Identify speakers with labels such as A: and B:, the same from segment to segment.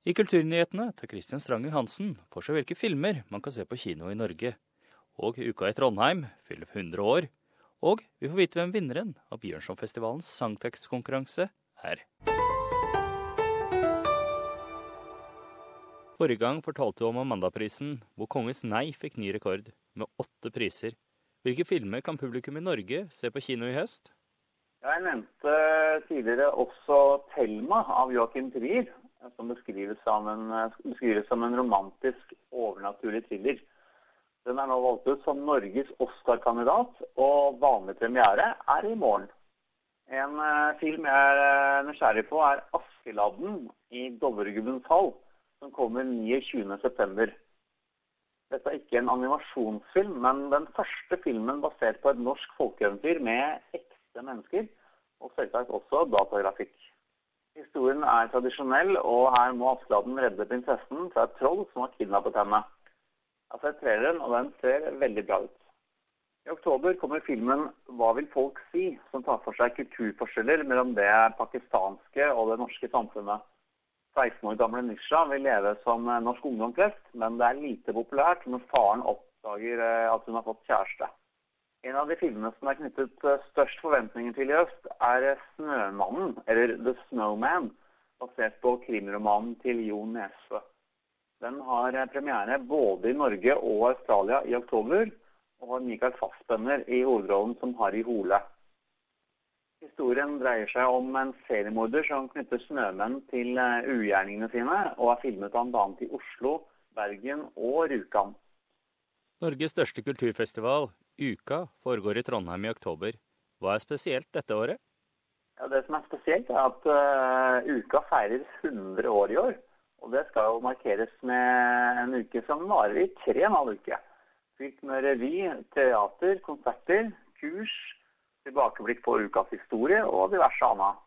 A: I Kulturnyhetene tar Christian Stranger Hansen for seg hvilke filmer man kan se på kino i Norge. Og Uka i Trondheim fyller 100 år. Og vi får vite hvem vinneren av Bjørnsonfestivalens sangtekstkonkurranse er. Forrige gang fortalte du om Amandaprisen, hvor Kongens nei fikk ny rekord, med åtte priser. Hvilke filmer kan publikum i Norge se på kino i høst?
B: Jeg nevnte tidligere også 'Thelma' av Joachim Trier, som beskrives som en, beskrives som en romantisk, overnaturlig thriller. Den er nå valgt ut som Norges Oscar-kandidat, og vanlig premiere er i morgen. En uh, film jeg er nysgjerrig på, er 'Askeladden' i Dovregubbens hall, som kommer 29.9. Dette er ikke en animasjonsfilm, men den første filmen basert på et norsk folkeeventyr med ekte mennesker, og selvsagt også datagrafikk. Historien er tradisjonell, og her må Askeladden redde prinsessen fra et troll som har kidnappet henne. Jeg har sett traileren, og den ser veldig bra ut. I oktober kommer filmen 'Hva vil folk si?', som tar for seg kulturforskjeller mellom det pakistanske og det norske samfunnet. 16 år gamle Nisha vil leve som norsk ungdom flest, men det er lite populært når faren oppdager at hun har fått kjæreste. En av de filmene som er knyttet størst forventninger til i øst, er 'Snømannen', eller 'The Snowman', basert på krimromanen til Jo Nesve. Den har premiere både i Norge og Australia i oktober, og har Michael Fassbender i hovedrollen som Harry Hole. Historien dreier seg om en seriemorder som knytter snømenn til ugjerningene sine, og er filmet bl.a. i Oslo, Bergen og Rjukan.
A: Norges største kulturfestival, Uka, foregår i Trondheim i oktober. Hva er spesielt dette året?
B: Ja, det som er spesielt, er at uh, Uka feirer 100 år i år. Og det skal jo markeres med en uke som varer i tre og en halv uke. Fylt med revy, teater, konserter, kurs, tilbakeblikk på ukas historie og diverse annet.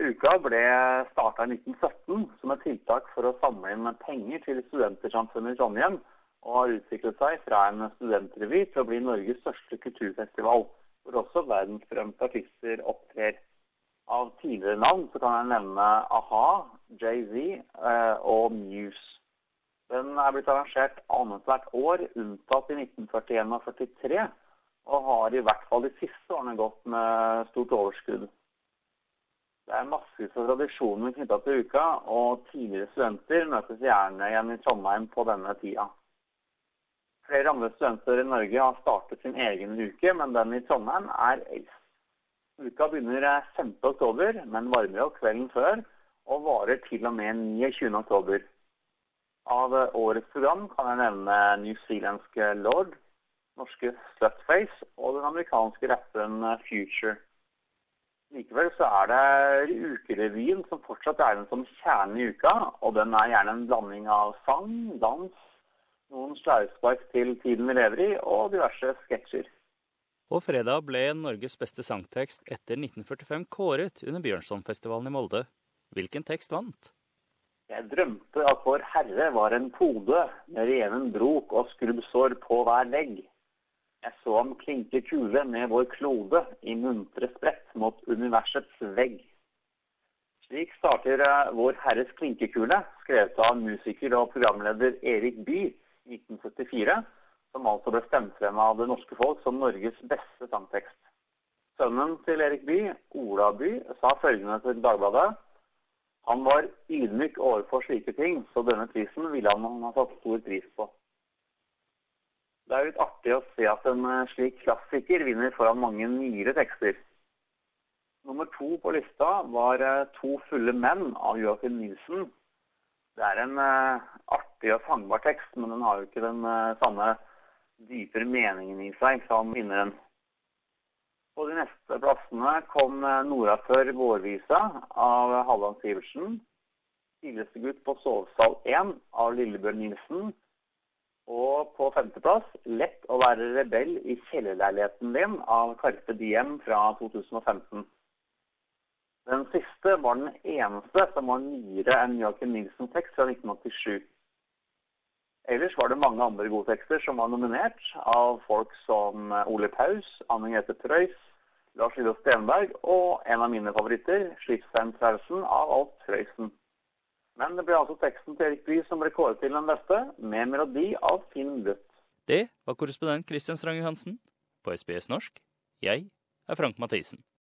B: Uka ble starta i 1917 som et tiltak for å samle inn penger til Studentersamfunnet i Trondheim, og har utviklet seg fra en studentrevy til å bli Norges største kulturfestival, hvor også verdensberømte artister opptrer. Av tidligere navn så kan jeg nevne a-ha, Jay-Z eh, og Muse. Den er blitt arrangert annethvert år, unntatt i 1941 og 43, og har i hvert fall de siste årene gått med stort overskudd. Det er massevis av tradisjoner knytta til uka, og tidligere studenter møtes gjerne igjen i Trondheim på denne tida. Flere andre studenter i Norge har startet sin egen uke, men den i Trondheim er eldst. Uka begynner 5. oktober, men varmer opp kvelden før, og varer til og med 29. oktober. Av årets program kan jeg nevne newzealandske Lord, norske Slutface og den amerikanske rappen Future. Likevel så er det ukerevyen som fortsatt er den som kjernen i uka, og den er gjerne en blanding av sang, dans, noen slauspark til tiden vi lever i, og diverse sketsjer.
A: Og fredag ble Norges beste sangtekst etter 1945 kåret under Bjørnsonfestivalen i Molde. Hvilken tekst vant?
B: Jeg drømte at Vår Herre var en pode med reven brok og skrubbsår på hver legg. Jeg så ham klinke kule med vår klode i muntre sprett mot universets vegg. Slik starter Vår Herres klinkekule, skrevet av musiker og programleder Erik Bye i 1974, som altså ble stemt frem av det norske folk som Norges beste sangtekst. Sønnen til Erik Bye, Ola Bye, sa følgende til Dagbladet. Han var ydmyk overfor slike ting, så denne prisen ville han ha satt stor pris på. Det er litt artig å se at en slik klassiker vinner foran mange nyere tekster. Nummer to på lista var 'To fulle menn' av Joachim Nielsen. Det er en artig og fangbar tekst, men den har jo ikke den samme dypere meningen i seg som vinneren. På de neste plassene kom Nora før vårvisa av Halland Sivertsen. Tidligste gutt på Sovesal 1 av Lillebjørn Nilsen. Og på femteplass Lett å være rebell i kjellerleiligheten din av Karpe Diem fra 2015. Den siste var den eneste som var nyere enn Joachim Nilsens tekst fra 1987. Ellers var det mange andre gode tekster som var nominert av folk som Ole Paus, Anne Grete Preus, Lars Lillo Stenberg og en av mine favoritter, Slipstein Trausen av Alf Prøysen. Men det ble altså teksten til Erik Bye som ble kåret til den beste, med melodi av Finn Butt.
A: Det var korrespondent Christian Strange Hansen på SBS norsk. Jeg er Frank Mathisen.